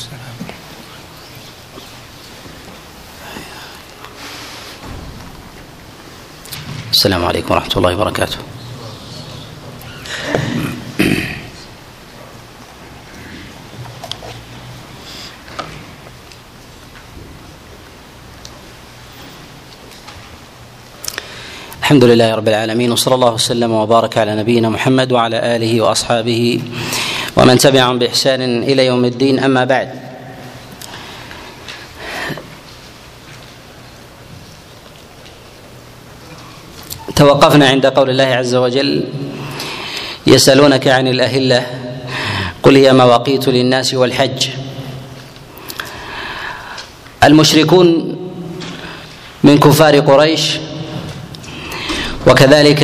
السلام. عليكم ورحمة الله وبركاته. الحمد لله رب العالمين وصلى الله وسلم وبارك على نبينا محمد وعلى آله وأصحابه ومن تبعهم بإحسان إلى يوم الدين أما بعد. توقفنا عند قول الله عز وجل يسألونك عن الأهلة قل هي مواقيت للناس والحج. المشركون من كفار قريش وكذلك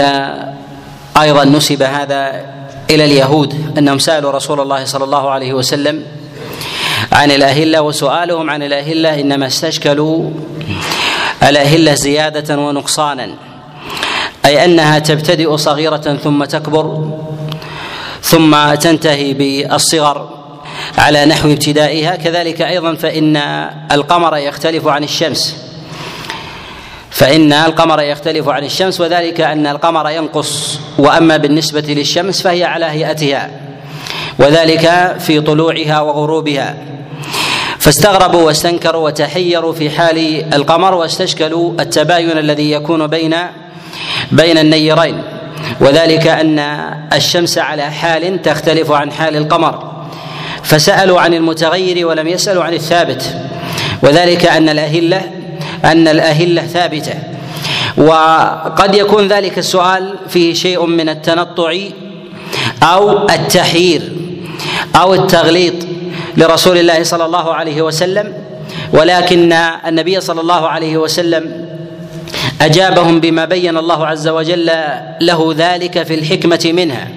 أيضا نسب هذا إلى اليهود أنهم سألوا رسول الله صلى الله عليه وسلم عن الأهلة وسؤالهم عن الأهلة إنما استشكلوا الأهلة زيادة ونقصانا أي أنها تبتدئ صغيرة ثم تكبر ثم تنتهي بالصغر على نحو ابتدائها كذلك أيضا فإن القمر يختلف عن الشمس. فإن القمر يختلف عن الشمس وذلك أن القمر ينقص وأما بالنسبة للشمس فهي على هيئتها وذلك في طلوعها وغروبها. فاستغربوا واستنكروا وتحيروا في حال القمر واستشكلوا التباين الذي يكون بين بين النيرين. وذلك أن الشمس على حال تختلف عن حال القمر. فسألوا عن المتغير ولم يسألوا عن الثابت. وذلك أن الأهلة أن الأهلة ثابتة. وقد يكون ذلك السؤال فيه شيء من التنطع أو التحيير أو التغليط لرسول الله صلى الله عليه وسلم ولكن النبي صلى الله عليه وسلم أجابهم بما بين الله عز وجل له ذلك في الحكمة منها.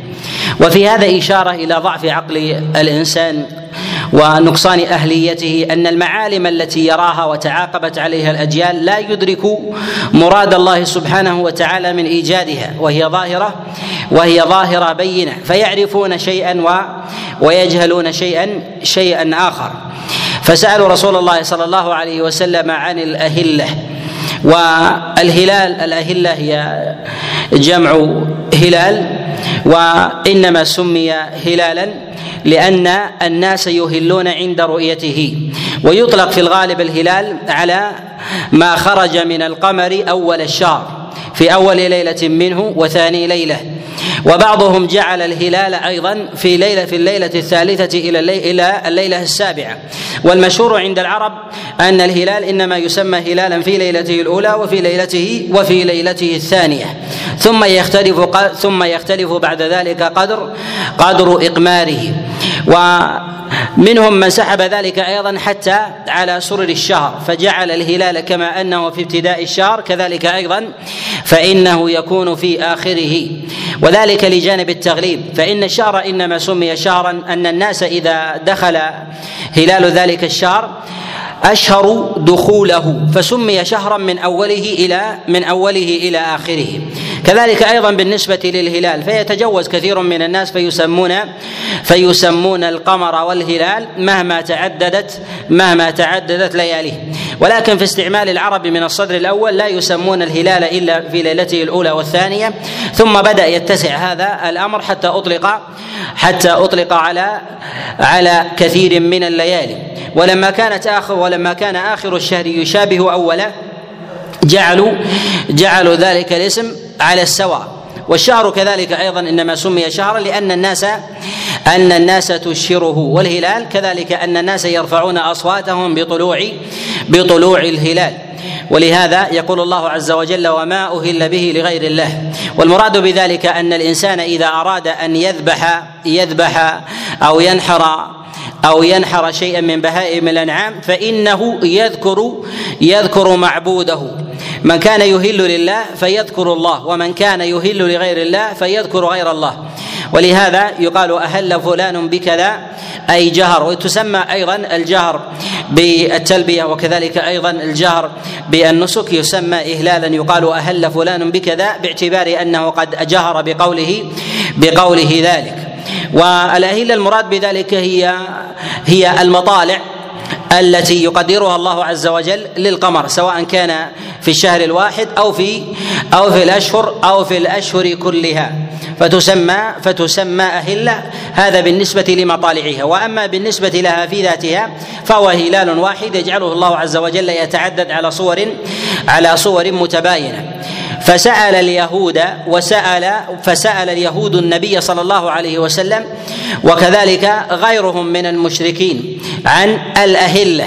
وفي هذا إشارة إلى ضعف عقل الإنسان ونقصان أهليته أن المعالم التي يراها وتعاقبت عليها الأجيال لا يدرك مراد الله سبحانه وتعالى من إيجادها وهي ظاهرة وهي ظاهرة بينة فيعرفون شيئا و ويجهلون شيئا شيئا آخر. فسألوا رسول الله صلى الله عليه وسلم عن الأهلة. والهلال الأهلة هي جمع هلال وإنما سمي هلالا لأن الناس يهلون عند رؤيته. ويطلق في الغالب الهلال على ما خرج من القمر أول الشهر في أول ليلة منه وثاني ليلة. وبعضهم جعل الهلال أيضا في ليله في الليلة الثالثة إلى إلى الليلة السابعة. والمشهور عند العرب أن الهلال إنما يسمى هلالا في ليلته الأولى وفي ليلته وفي ليلته الثانية. ثم يختلف ثم يختلف بعد ذلك قدر قدر إقماره. ومنهم من سحب ذلك أيضا حتى على سرر الشهر فجعل الهلال كما أنه في ابتداء الشهر كذلك أيضا فإنه يكون في آخره. وذلك لجانب التغليب فإن الشهر إنما سمي شهرا أن الناس إذا دخل هلال ذلك الشهر أشهر دخوله فسمي شهرا من أوله إلى من أوله إلى آخره. كذلك أيضا بالنسبة للهلال فيتجوز كثير من الناس فيسمون فيسمون القمر والهلال مهما تعددت مهما تعددت لياليه. ولكن في استعمال العرب من الصدر الأول لا يسمون الهلال إلا في ليلته الأولى والثانية. ثم بدأ يتسع هذا الأمر حتى اطلق حتى أطلق على على كثير من الليالي. ولما كانت اخر ولما كان آخر الشهر يشابه أوله جعلوا جعلوا ذلك الاسم على السواء والشهر كذلك أيضا إنما سمي شهرا لأن الناس أن الناس تشهره. والهلال كذلك أن الناس يرفعون أصواتهم بطلوع بطلوع الهلال. ولهذا يقول الله عز وجل وما أهل به لغير الله. والمراد بذلك أن الإنسان إذا أراد أن يذبح يذبح أو ينحر أو ينحر شيئا من بهائم الأنعام فإنه يذكر يذكر معبوده. من كان يهل لله فيذكر الله ومن كان يهل لغير الله فيذكر غير الله. ولهذا يقال أهل فلان بكذا أي جهر وتسمى أيضا الجهر بالتلبية وكذلك أيضا الجهر بالنسك يسمى اهلالا يقال أهل فلان بكذا باعتبار أنه قد جهر بقوله بقوله ذلك. والاهله المراد بذلك هي هي المطالع التي يقدرها الله عز وجل للقمر سواء كان في الشهر الواحد أو في أو في الأشهر أو في الأشهر كلها. فتسمى فتسمى أهلة هذا بالنسبة لمطالعها. وأما بالنسبة لها في ذاتها فهو هلال واحد يجعله الله عز وجل يتعدد على صور على صور متباينة. فسأل اليهود وسأل فسأل اليهود النبي صلى الله عليه وسلم وكذلك غيرهم من المشركين عن الأهلة.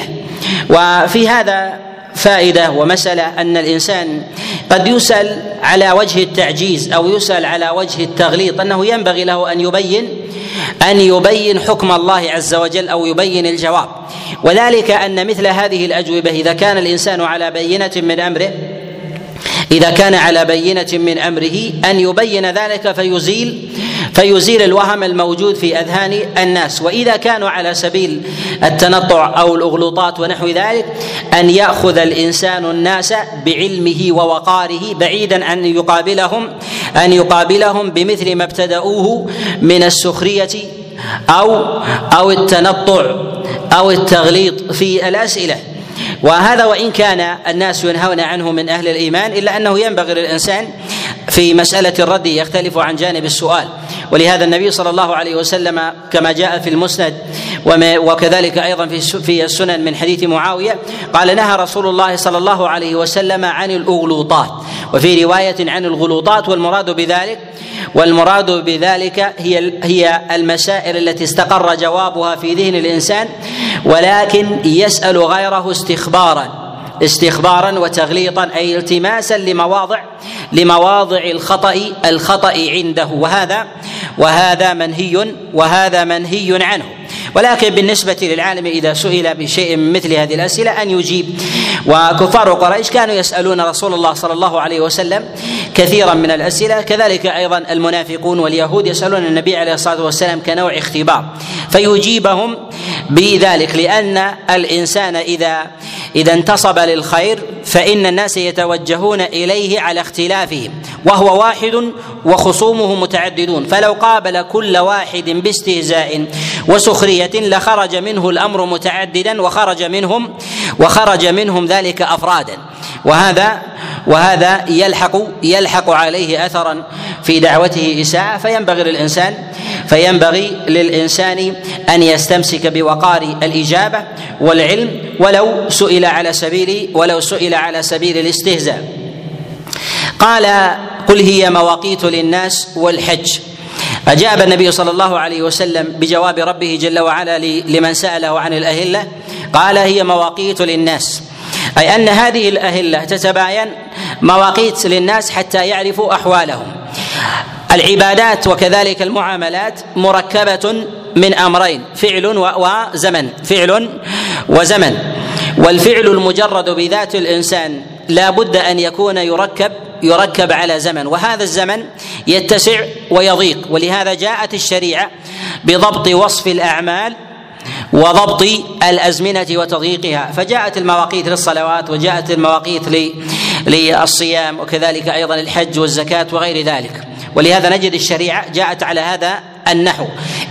وفي هذا فائدة ومسألة أن الإنسان قد يسأل على وجه التعجيز أو يسأل على وجه التغليط أنه ينبغي له أن يبين أن يبين حكم الله عز وجل أو يبين الجواب. وذلك أن مثل هذه الأجوبة إذا كان الإنسان على بينة من أمره إذا كان على بينة من أمره أن يبين ذلك فيزيل فيزيل الوهم الموجود في أذهان الناس. وإذا كانوا على سبيل التنطع أو الاغلوطات ونحو ذلك أن يأخذ الإنسان الناس بعلمه ووقاره بعيدا أن يقابلهم أن يقابلهم بمثل ما ابتدأوه من السخرية أو أو التنطع أو التغليط في الأسئلة. وهذا وإن كان الناس ينهون عنه من أهل الإيمان إلا أنه ينبغي للإنسان في مسألة الرد يختلف عن جانب السؤال. ولهذا النبي صلى الله عليه وسلم كما جاء في المسند وكذلك أيضا في في السنن من حديث معاوية قال نهى رسول الله صلى الله عليه وسلم عن الأغلوطات. وفي رواية عن الغلوطات والمراد بذلك والمراد بذلك هي هي المسائل التي استقر جوابها في ذهن الإنسان ولكن يسأل غيره استخبارا. استخبارا وتغليطا أي التماسا لمواضع لمواضع الخطأ الخطأ عنده. وهذا وهذا منهي وهذا منهي عنه. ولكن بالنسبة للعالم إذا سئل بشيء مثل هذه الأسئلة أن يجيب. وكفار قريش كانوا يسألون رسول الله صلى الله عليه وسلم كثيرا من الأسئلة. كذلك أيضا المنافقون واليهود يسألون النبي عليه الصلاة والسلام كنوع اختبار. فيجيبهم بذلك لأن الإنسان إذا إذا انتصب للخير فإن الناس يتوجهون إليه على اختلافهم وهو واحد وخصومه متعددون. فلو قابل كل واحد باستهزاء وسخرية لخرج منه الأمر متعددا وخرج منهم وخرج منهم ذلك أفرادا. وهذا وهذا يلحق يلحق عليه أثرا في دعوته إساءة. فينبغي للانسان فينبغي للإنسان أن يستمسك بوقار الإجابة والعلم ولو سئل على سبيل ولو سئل على سبيل الاستهزاء. قال قل هي مواقيت للناس والحج. أجاب النبي صلى الله عليه وسلم بجواب ربه جل وعلا لمن سأله عن الأهلة قال هي مواقيت للناس. أي أن هذه الأهلة تتباين مواقيت للناس حتى يعرفوا أحوالهم. العبادات وكذلك المعاملات مركبة من أمرين فعل وزمن فعل وزمن. والفعل المجرد بذات الإنسان لا بد أن يكون يركب يركب على زمن وهذا الزمن يتسع ويضيق ولهذا جاءت الشريعة بضبط وصف الأعمال وضبط الأزمنة وتضييقها. فجاءت المواقيت للصلوات وجاءت المواقيت للصيام وكذلك أيضا الحج والزكاة وغير ذلك. ولهذا نجد الشريعة جاءت على هذا النحو.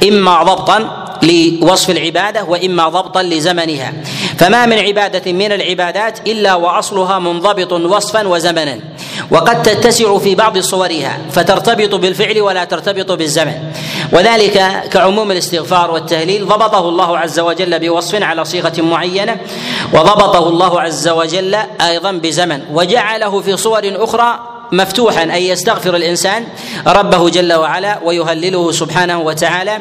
إما ضبطا لوصف العبادة وإما ضبطا لزمنها. فما من عبادة من العبادات إلا وأصلها منضبط وصفا وزمنا. وقد تتسع في بعض صورها فترتبط بالفعل ولا ترتبط بالزمن. وذلك كعموم الاستغفار والتهليل. ضبطه الله عز وجل بوصف على صيغة معينة وضبطه الله عز وجل أيضا بزمن. وجعله في صور أخرى مفتوحا ان يستغفر الإنسان ربه جل وعلا ويهلله سبحانه وتعالى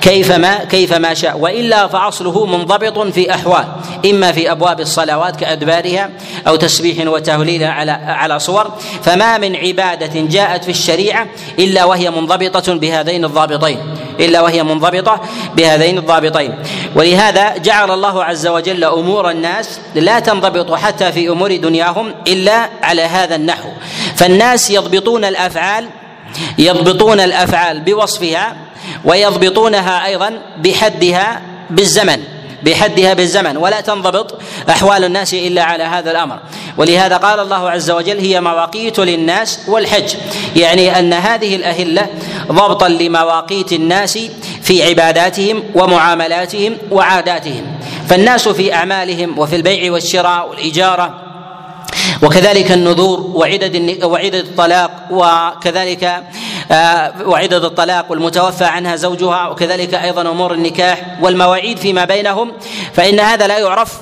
كيفما كيفما شاء. وإلا فأصله منضبط في أحوال إما في أبواب الصلوات كأدبارها أو تسبيح وتهليل على على صور. فما من عبادة جاءت في الشريعة إلا وهي منضبطة بهذين الضابطين إلا وهي منضبطة بهذين الضابطين. ولهذا جعل الله عز وجل أمور الناس لا تنضبط حتى في أمور دنياهم إلا على هذا النحو. فالناس يضبطون الأفعال يضبطون الأفعال بوصفها ويضبطونها أيضا بحدها بالزمن بحدها بالزمن. ولا تنضبط أحوال الناس إلا على هذا الأمر. ولهذا قال الله عز وجل هي مواقيت للناس والحج. يعني أن هذه الأهلة ضبطا لمواقيت الناس في عباداتهم ومعاملاتهم وعاداتهم. فالناس في أعمالهم وفي البيع والشراء والإجارة وكذلك النذور وعدد وعدد الطلاق وكذلك آه، وعدد الطلاق والمتوفى عنها زوجها وكذلك أيضا أمور النكاح والمواعيد فيما بينهم فإن هذا لا يعرف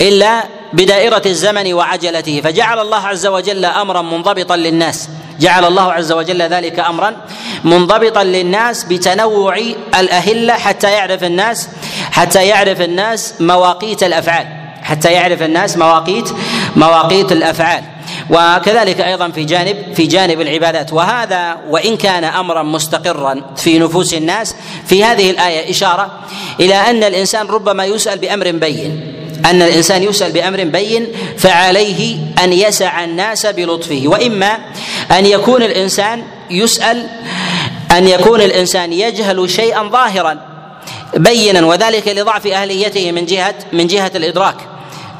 إلا بدائرة الزمن وعجلته. فجعل الله عز وجل امرا منضبطا للناس. جعل الله عز وجل ذلك امرا منضبطا للناس بتنوع الأهلة حتى يعرف الناس حتى يعرف الناس مواقيت الأفعال حتى يعرف الناس مواقيت مواقيت الأفعال. وكذلك أيضا في جانب في جانب العبادات. وهذا وإن كان امرا مستقرا في نفوس الناس في هذه الآية إشارة إلى أن الإنسان ربما يسأل بأمر بين. أن الإنسان يسأل بأمر بين فعليه أن يسع الناس بلطفه. وإما أن يكون الإنسان يسأل أن يكون الإنسان يجهل شيئا ظاهرا بينا. وذلك لضعف أهليته من جهه من جهة الإدراك.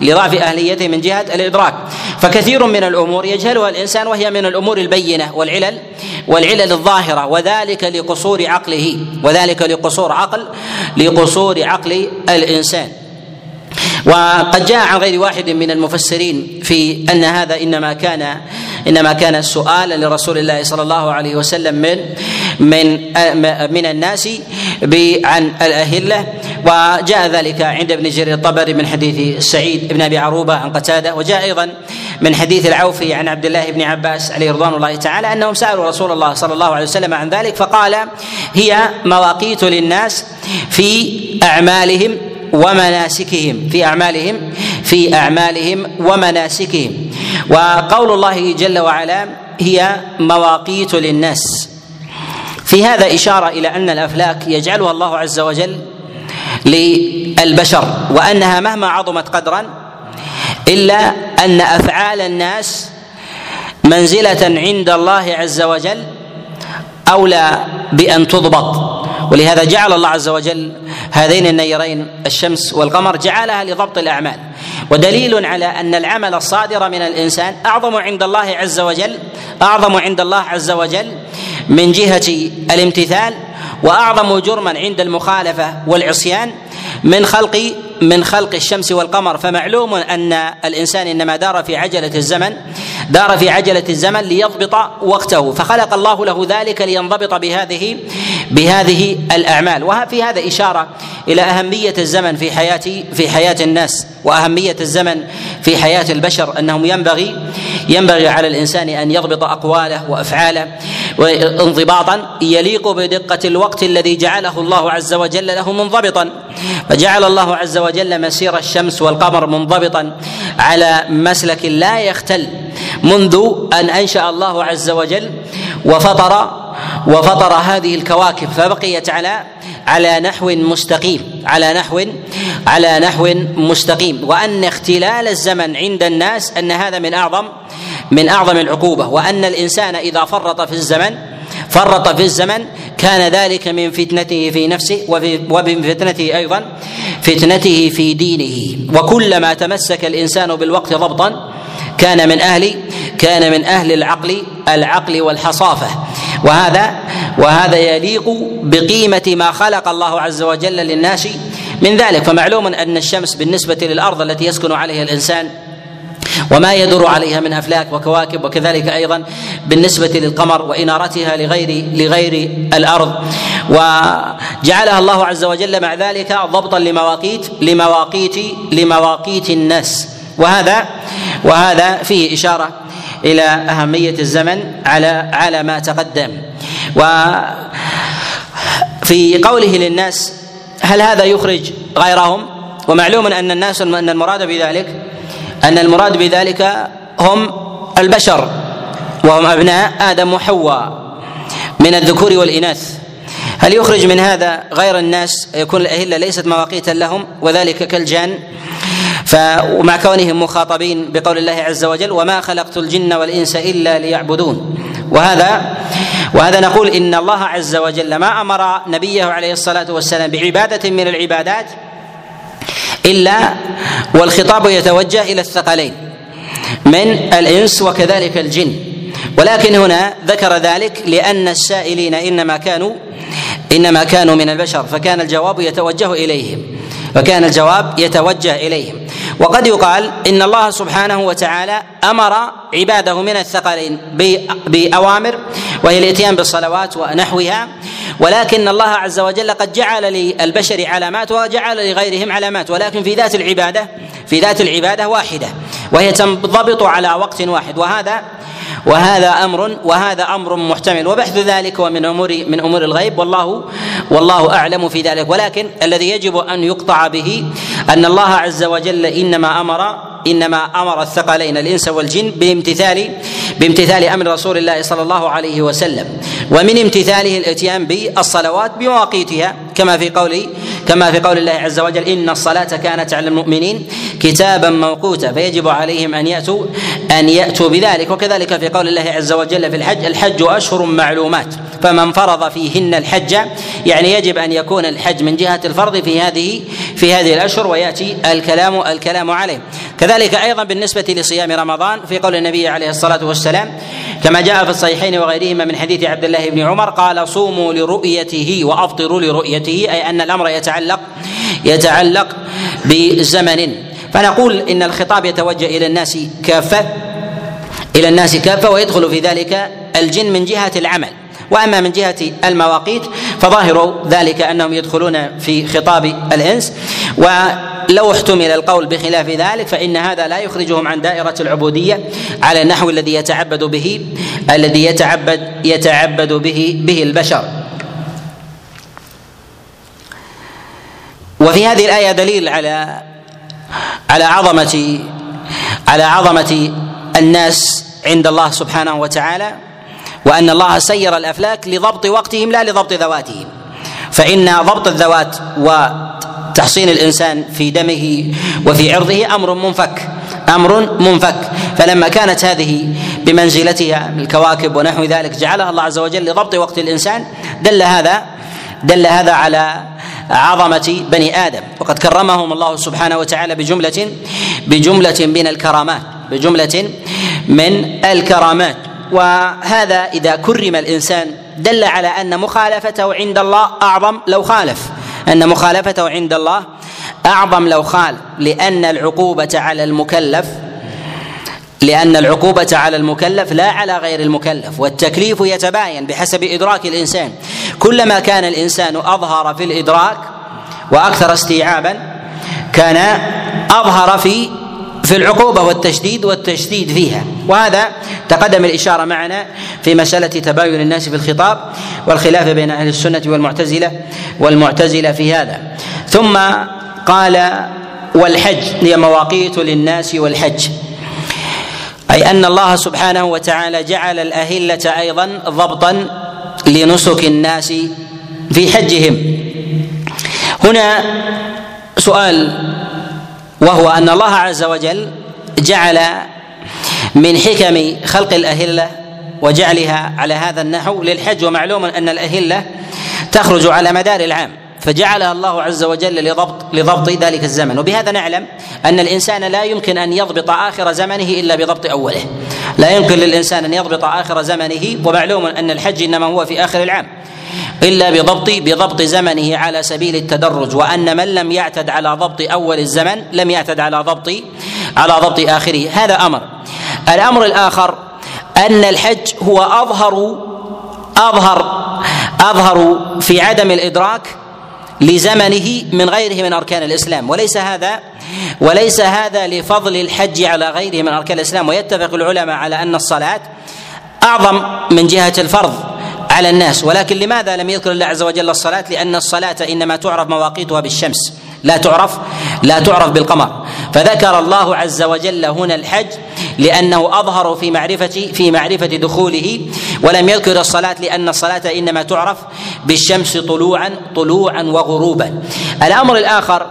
لضعف أهليته من جهة الإدراك. فكثير من الأمور يجهلها الإنسان وهي من الأمور البينة والعلل والعلل الظاهرة وذلك لقصور عقله وذلك لقصور عقل لقصور عقل الإنسان. وقد جاء عن غير واحد من المفسرين في أن هذا إنما كان إنما كان سؤالا لرسول الله صلى الله عليه وسلم من من من الناس عن الأهلة وجاء ذلك عند ابن جرير الطبري من حديث سعيد بن أبي عروبة عن قتادة وجاء أيضا من حديث العوفي عن عبد الله بن عباس عليه رضوان الله تعالى أنهم سألوا رسول الله صلى الله عليه وسلم عن ذلك فقال هي مواقيت للناس في أعمالهم ومناسكهم في أعمالهم في أعمالهم ومناسكهم. وقول الله جل وعلا هي مواقيت للناس. في هذا إشارة إلى أن الأفلاك يجعلها الله عز وجل للبشر وأنها مهما عظمت قدرا إلا أن أفعال الناس منزلة عند الله عز وجل أولى بأن تضبط. ولهذا جعل الله عز وجل هذين النيرين الشمس والقمر جعلها لضبط الأعمال. ودليل على أن العمل الصادر من الإنسان أعظم عند الله عز وجل أعظم عند الله عز وجل من جهة الامتثال وأعظم جرما عند المخالفة والعصيان من خلق من خلق الشمس والقمر. فمعلوم أن الإنسان إنما دار في عجلة الزمن دار في عجلة الزمن ليضبط وقته. فخلق الله له ذلك لينضبط بهذه بهذه الأعمال. وفي هذا إشارة إلى أهمية الزمن في حياه في حياة الناس وأهمية الزمن في حياة البشر أنهم ينبغي ينبغي على الإنسان أن يضبط أقواله وأفعاله انضباطا يليق بدقة الوقت الذي جعله الله عز وجل له منضبطا. فجعل الله عز وجل مسير الشمس والقمر منضبطا على مسلك لا يختل منذ أن أنشأ الله عز وجل وفطر وفطر هذه الكواكب فبقيت على على نحو مستقيم على نحو على نحو مستقيم. وأن اختلال الزمن عند الناس أن هذا من أعظم من أعظم العقوبة. وأن الإنسان إذا فرط في الزمن فرط في الزمن كان ذلك من فتنته في نفسه ومن فتنته أيضا فتنته في دينه. وكلما تمسك الإنسان بالوقت ضبطا كان من أهل كان من أهل العقل العقل والحصافة. وهذا وهذا يليق بقيمة ما خلق الله عز وجل للناس من ذلك. فمعلوم أن الشمس بالنسبة للأرض التي يسكن عليها الإنسان وما يدور عليها من أفلاك وكواكب وكذلك أيضا بالنسبة للقمر وإنارتها لغير لغير الأرض. وجعلها الله عز وجل مع ذلك ضبطا لمواقيت لمواقيت لمواقيت الناس. وهذا وهذا فيه إشارة إلى أهمية الزمن على على ما تقدم. وفي قوله للناس هل هذا يخرج غيرهم؟ ومعلوم أن الناس أن المراد بذلك أن المراد بذلك هم البشر وهم أبناء آدم وحواء من الذكور والإناث. هل يخرج من هذا غير الناس؟ يكون الأهلة ليست مواقيتا لهم وذلك كالجان. ومع كونهم مخاطبين بقول الله عز وجل وما خلقت الجن والإنس إلا ليعبدون. وهذا وهذا نقول إن الله عز وجل ما أمر نبيه عليه الصلاة والسلام بعبادة من العبادات إلا والخطاب يتوجه إلى الثقلين من الإنس وكذلك الجن. ولكن هنا ذكر ذلك لأن السائلين إنما كانوا إنما كانوا من البشر. فكان الجواب يتوجه إليهم. فكان الجواب يتوجه إليهم. وقد يقال إن الله سبحانه وتعالى أمر عباده من الثقلين بأوامر وهي الإتيان بالصلوات ونحوها ولكن الله عز وجل قد جعل للبشر علامات وجعل لغيرهم علامات ولكن في ذات العبادة في ذات العبادة واحدة وهي تنضبط على وقت واحد وهذا وهذا أمر وهذا أمر محتمل. وبحث ذلك ومن أمور من أمور الغيب والله والله أعلم في ذلك. ولكن الذي يجب أن يقطع به أن الله عز وجل إنما أمر إنما أمر الثقلين الإنس والجن بامتثال بامتثال أمر رسول الله صلى الله عليه وسلم. ومن امتثاله الإتيان بالصلوات بمواقيتها كما في قول كما في قول الله عز وجل إن الصلاة كانت على المؤمنين كتابا موقوتا فيجب عليهم أن يأتوا أن يأتوا بذلك. وكذلك في قول الله عز وجل في الحج الحج أشهر معلومات فمن فرض فيهن الحج يعني يجب أن يكون الحج من جهة الفرض في هذه في هذه الأشهر ويأتي الكلام الكلام عليه. كذلك أيضا بالنسبة لصيام رمضان في قول النبي عليه الصلاة والسلام كما جاء في الصحيحين وغيرهما من حديث عبد الله بن عمر قال صوموا لرؤيته وأفطروا لرؤيته أي أن الأمر يتعلق يتعلق بزمن فنقول إن الخطاب يتوجه إلى الناس كافة إلى الناس كافة ويدخل في ذلك الجن من جهة العمل. وأما من جهة المواقيت فظاهر ذلك أنهم يدخلون في خطاب الإنس. ولو احتمل القول بخلاف ذلك فإن هذا لا يخرجهم عن دائرة العبودية على النحو الذي يتعبد به الذي يتعبد يتعبد به به البشر. وفي هذه الآية دليل على على عظمه على عظمة الناس عند الله سبحانه وتعالى وأن الله سير الأفلاك لضبط وقتهم لا لضبط ذواتهم. فإن ضبط الذوات وتحصين الإنسان في دمه وفي عرضه أمر منفك أمر منفك. فلما كانت هذه بمنزلتها الكواكب ونحو ذلك جعلها الله عز وجل لضبط وقت الإنسان دل هذا دل هذا على عظمة بني آدم. وقد كرمهم الله سبحانه وتعالى بجملة بجملة من الكرامات بجملة من الكرامات. وهذا إذا كرم الإنسان دل على أن مخالفته عند الله أعظم لو خالف. أن مخالفته عند الله أعظم لو خالف لأن العقوبة على المكلف لأن العقوبة على المكلف لا على غير المكلف والتكليف يتباين بحسب إدراك الإنسان. كلما كان الإنسان أظهر في الإدراك وأكثر استيعابا كان أظهر في في العقوبة والتشديد والتشديد فيها. وهذا تقدم الإشارة معنا في مسألة تباين الناس في الخطاب والخلاف بين أهل السنة والمعتزلة والمعتزلة في هذا. ثم قال والحج هي مواقيت للناس والحج. أي أن الله سبحانه وتعالى جعل الأهلة أيضا ضبطا لنسك الناس في حجهم. هنا سؤال وهو أن الله عز وجل جعل من حكم خلق الأهلة وجعلها على هذا النحو للحج ومعلوم أن الأهلة تخرج على مدار العام. فجعلها الله عز وجل لضبط لضبط ذلك الزمن. وبهذا نعلم أن الإنسان لا يمكن أن يضبط آخر زمنه إلا بضبط أوله. لا يمكن للإنسان أن يضبط آخر زمنه ومعلوم أن الحج إنما هو في آخر العام إلا بضبط بضبط زمنه على سبيل التدرج وأن من لم يعتد على ضبط أول الزمن لم يعتد على ضبط على ضبط آخره. هذا أمر. الأمر الآخر أن الحج هو اظهر اظهر أظهر في عدم الإدراك لزمنه من غيره من أركان الإسلام. وليس هذا وليس هذا لفضل الحج على غيره من أركان الإسلام. ويتفق العلماء على أن الصلاة أعظم من جهة الفرض على الناس. ولكن لماذا لم يذكر الله عز وجل الصلاة؟ لأن الصلاة إنما تعرف مواقيتها بالشمس. لا تعرف لا تعرف بالقمر. فذكر الله عز وجل هنا الحج لأنه أظهر في معرفة في معرفة دخوله ولم يذكر الصلاة لأن الصلاة إنما تعرف بالشمس طلوعا طلوعا وغروبا. الأمر الآخر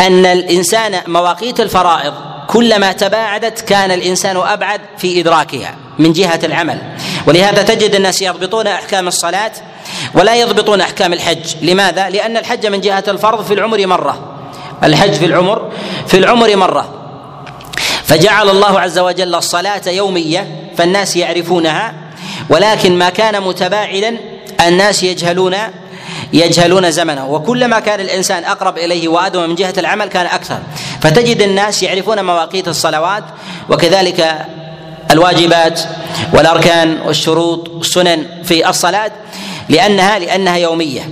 أن الإنسان مواقيت الفرائض كلما تباعدت كان الإنسان أبعد في إدراكها من جهة العمل. ولهذا تجد الناس يضبطون أحكام الصلاة ولا يضبطون أحكام الحج. لماذا؟ لأن الحج من جهة الفرض في العمر مرة. الحج في العمر في العمر مرة. فجعل الله عز وجل الصلاة يومية فالناس يعرفونها ولكن ما كان متباعدا الناس يجهلون يجهلون زمنه. وكلما كان الإنسان أقرب إليه وادم من جهة العمل كان أكثر. فتجد الناس يعرفون مواقيت الصلوات وكذلك الواجبات والأركان والشروط والسنن في الصلاة. لانها لأنها يومية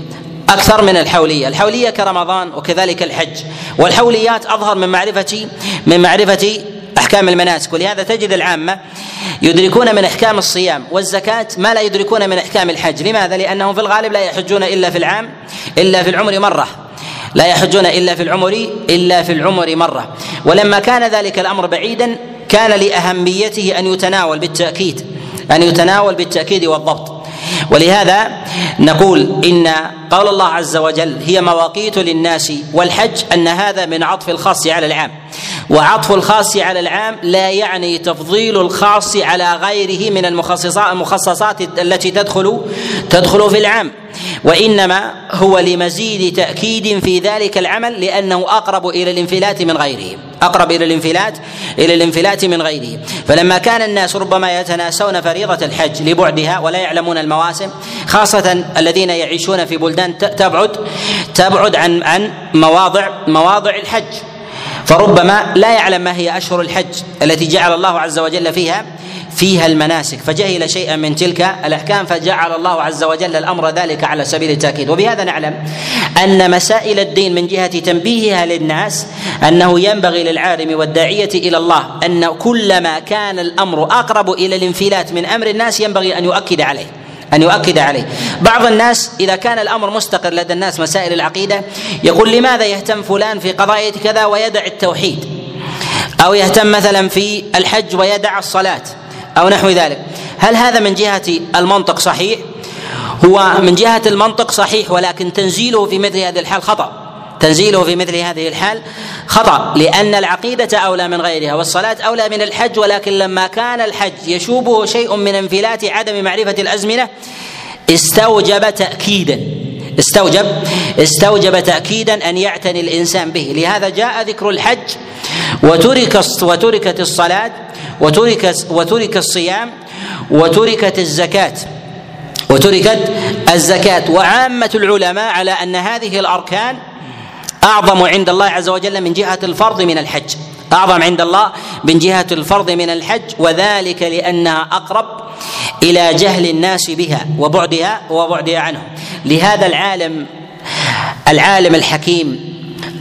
أكثر من الحولية، الحولية كرمضان وكذلك الحج، والحوليات أظهر من معرفه من معرفة أحكام المناسك ولهذا تجد العامة يدركون من أحكام الصيام والزكاة ما لا يدركون من أحكام الحج، لماذا؟ لأنهم في الغالب لا يحجون إلا في العام إلا في العمر مرة. لا يحجون إلا في العمر إلا في العمر مرة، ولما كان ذلك الأمر بعيدا كان لأهميته أن يتناول بالتاكيد أن يتناول بالتأكيد والضبط. ولهذا نقول إن قول الله عز وجل هي مواقيت للناس والحج أن هذا من عطف الخاص على العام. وعطف الخاص على العام لا يعني تفضيل الخاص على غيره من المخصصات المخصصات التي تدخل تدخل في العام. وإنما هو لمزيد تأكيد في ذلك العمل لأنه أقرب إلى الانفلات من غيره أقرب إلى الانفلات إلى الانفلات من غيره. فلما كان الناس ربما يتناسون فريضة الحج لبعدها ولا يعلمون المواسم خاصة الذين يعيشون في بلدان تبعد تبعد عن عن مواضع مواضع الحج. فربما لا يعلم ما هي أشهر الحج التي جعل الله عز وجل فيها فيها المناسك. فجهل شيئا من تلك الأحكام فجعل الله عز وجل الأمر ذلك على سبيل التأكيد. وبهذا نعلم أن مسائل الدين من جهة تنبيهها للناس أنه ينبغي للعالم والداعية إلى الله أن كلما كان الأمر أقرب إلى الانفلات من أمر الناس ينبغي أن يؤكد عليه. أن يؤكد عليه. بعض الناس إذا كان الأمر مستقر لدى الناس مسائل العقيدة يقول لماذا يهتم فلان في قضايا كذا ويدع التوحيد؟ أو يهتم مثلا في الحج ويدع الصلاة أو نحو ذلك. هل هذا من جهة المنطق صحيح؟ هو من جهة المنطق صحيح ولكن تنزيله في مثل هذه الحال خطأ. تنزيله في مثل هذه الحال خطأ لأن العقيدة أولى من غيرها والصلاة أولى من الحج ولكن لما كان الحج يشوبه شيء من انفلات عدم معرفة الأزمنة استوجب تأكيدا. استوجب استوجب تأكيدا أن يعتني الإنسان به. لهذا جاء ذكر الحج وترك وتركت الصلاة وترك وترك الصيام وتركت الزكاة وتركت الزكاة. وعامة العلماء على أن هذه الأركان أعظم عند الله عز وجل من جهة الفرض من الحج. أعظم عند الله من جهة الفرض من الحج وذلك لأنها أقرب إلى جهل الناس بها وبعدها وبعدها عنهم. لهذا العالم العالم الحكيم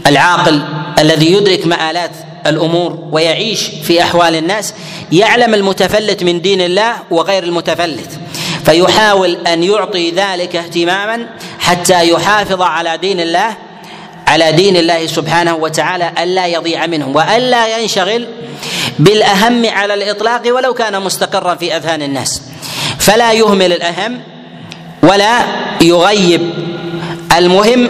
العاقل الذي يدرك مآلات الأمور ويعيش في أحوال الناس يعلم المتفلت من دين الله وغير المتفلت. فيحاول أن يعطي ذلك اهتماما حتى يحافظ على دين الله على دين الله سبحانه وتعالى ألا يضيع منهم وألا ينشغل بالأهم على الإطلاق ولو كان مستقرا في أذهان الناس. فلا يهمل الأهم ولا يغيب المهم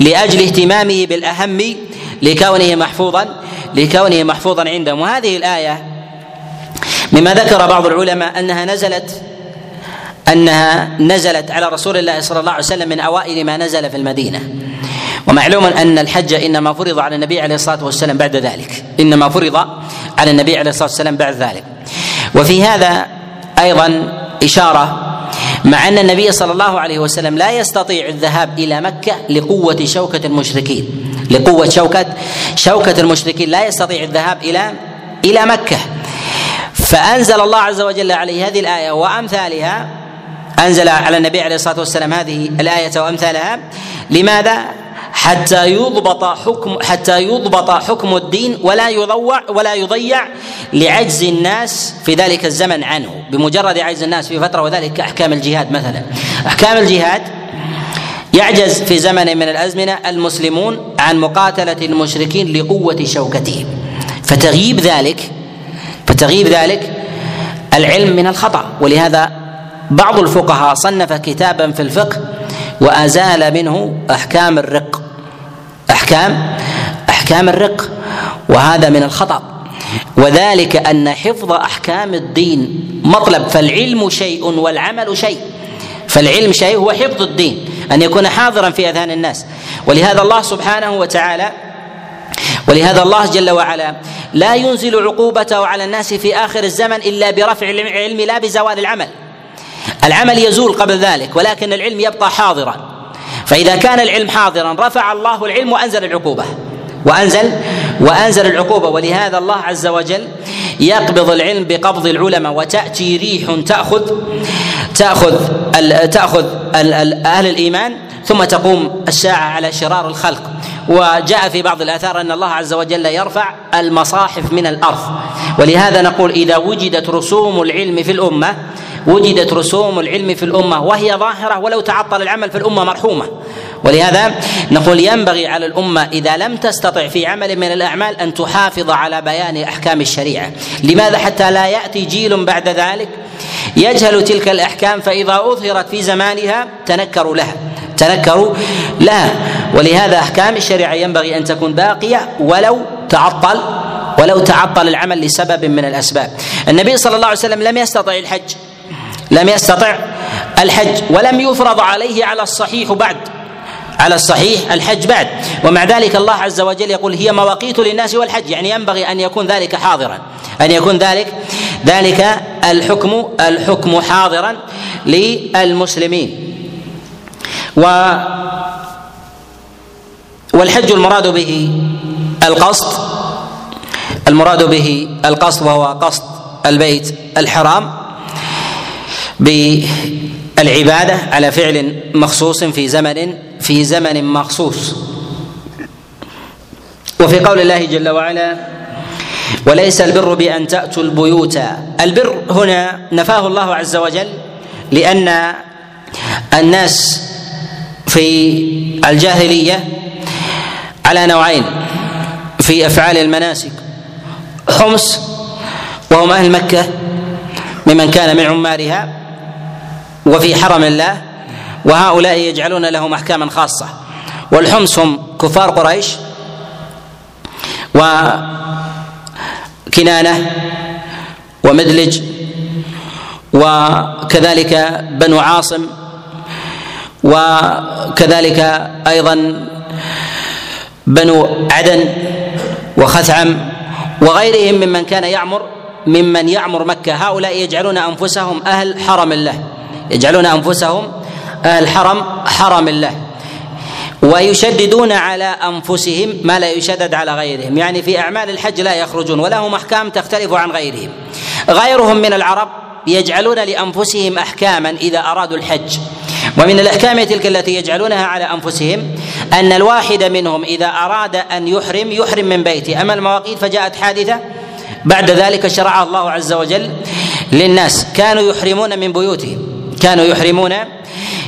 لأجل اهتمامه بالأهم لكونه محفوظا لكونه محفوظا عندهم وهذه الآية مما ذكر بعض العلماء أنها نزلت أنها نزلت على رسول الله صلى الله عليه وسلم من أوائل ما نزل في المدينة. ومعلوم أن الحج إنما فرض على النبي عليه الصلاة والسلام بعد ذلك. إنما فرض على النبي عليه الصلاة والسلام بعد ذلك. وفي هذا أيضا إشارة مع أن النبي صلى الله عليه وسلم لا يستطيع الذهاب إلى مكة لقوة شوكة المشركين. لقوة شوكه شوكة المشركين لا يستطيع الذهاب إلى إلى مكة. فأنزل الله عز وجل عليه هذه الآية وأمثالها. أنزل على النبي عليه الصلاة والسلام هذه الآية وأمثالها. لماذا؟ حتى يضبط حكم حتى يضبط حكم الدين ولا يضوع ولا يضيع لعجز الناس في ذلك الزمن عنه. بمجرد عجز الناس في فترة وذلك كاحكام الجهاد مثلا. أحكام الجهاد يعجز في زمن من الأزمنة المسلمون عن مقاتلة المشركين لقوة شوكتهم. فتغيب ذلك فتغيب ذلك العلم من الخطأ. ولهذا بعض الفقهاء صنف كتابا في الفقه وأزال منه أحكام الرق أحكام أحكام الرق وهذا من الخطأ. وذلك أن حفظ أحكام الدين مطلب فالعلم شيء والعمل شيء. فالعلم شيء هو حفظ الدين أن يكون حاضرا في أذهان الناس. ولهذا الله سبحانه وتعالى ولهذا الله جل وعلا لا ينزل عقوبته على الناس في آخر الزمن إلا برفع العلم لا بزوال العمل. العمل يزول قبل ذلك ولكن العلم يبقى حاضرا. فإذا كان العلم حاضرا رفع الله العلم وأنزل العقوبة. وأنزل وأنزل العقوبة. ولهذا الله عز وجل يقبض العلم بقبض العلماء. وتأتي ريح تأخذ تأخذ تأخذ أهل الإيمان ثم تقوم الساعة على شرار الخلق. وجاء في بعض الآثار أن الله عز وجل يرفع المصاحف من الأرض. ولهذا نقول إذا وجدت رسوم العلم في الأمة وجدت رسوم العلم في الأمة وهي ظاهرة ولو تعطل العمل في الأمة مرحومة. ولهذا نقول ينبغي على الأمة إذا لم تستطع في عمل من الأعمال أن تحافظ على بيان أحكام الشريعة. لماذا حتى لا يأتي جيل بعد ذلك؟ يجهل تلك الأحكام فإذا أظهرت في زمانها تنكروا لها تنكروا لها. ولهذا أحكام الشريعة ينبغي أن تكون باقية ولو تعطل ولو تعطل العمل لسبب من الأسباب. النبي صلى الله عليه وسلم لم يستطع الحج. لم يستطع الحج ولم يفرض عليه على الصحيح بعد. على الصحيح الحج بعد. ومع ذلك الله عز وجل يقول هي مواقيت للناس والحج. يعني ينبغي أن يكون ذلك حاضرا. أن يكون ذلك ذلك الحكم الحكم حاضرا للمسلمين. و والحج المراد به القصد المراد به القصد وهو قصد البيت الحرام. بالعبادة على فعل مخصوص في زمن في زمن مخصوص. وفي قول الله جل وعلا وليس البر بأن تأتوا البيوت. البر هنا نفاه الله عز وجل لأن الناس في الجاهلية على نوعين في أفعال المناسك حمص وهم أهل مكة ممن كان من عمارها. وفي حرم الله وهؤلاء يجعلون لهم أحكاما خاصة. والحمص هم كفار قريش وكنانة ومدلج وكذلك بنو عاصم وكذلك أيضا بنو عدن وخثعم وغيرهم ممن كان يعمر ممن يعمر مكة. هؤلاء يجعلون أنفسهم أهل حرم الله. يجعلون أنفسهم أهل حرم حرم الله. ويشددون على أنفسهم ما لا يشدد على غيرهم. يعني في أعمال الحج لا يخرجون ولهم أحكام تختلف عن غيرهم. غيرهم من العرب يجعلون لأنفسهم أحكاما إذا أرادوا الحج. ومن الأحكام تلك التي يجعلونها على أنفسهم أن الواحد منهم إذا أراد أن يحرم يحرم من بيته. أما المواقيت فجاءت حادثة بعد ذلك شرعها الله عز وجل للناس. كانوا يحرمون من بيوتهم. كانوا يحرمون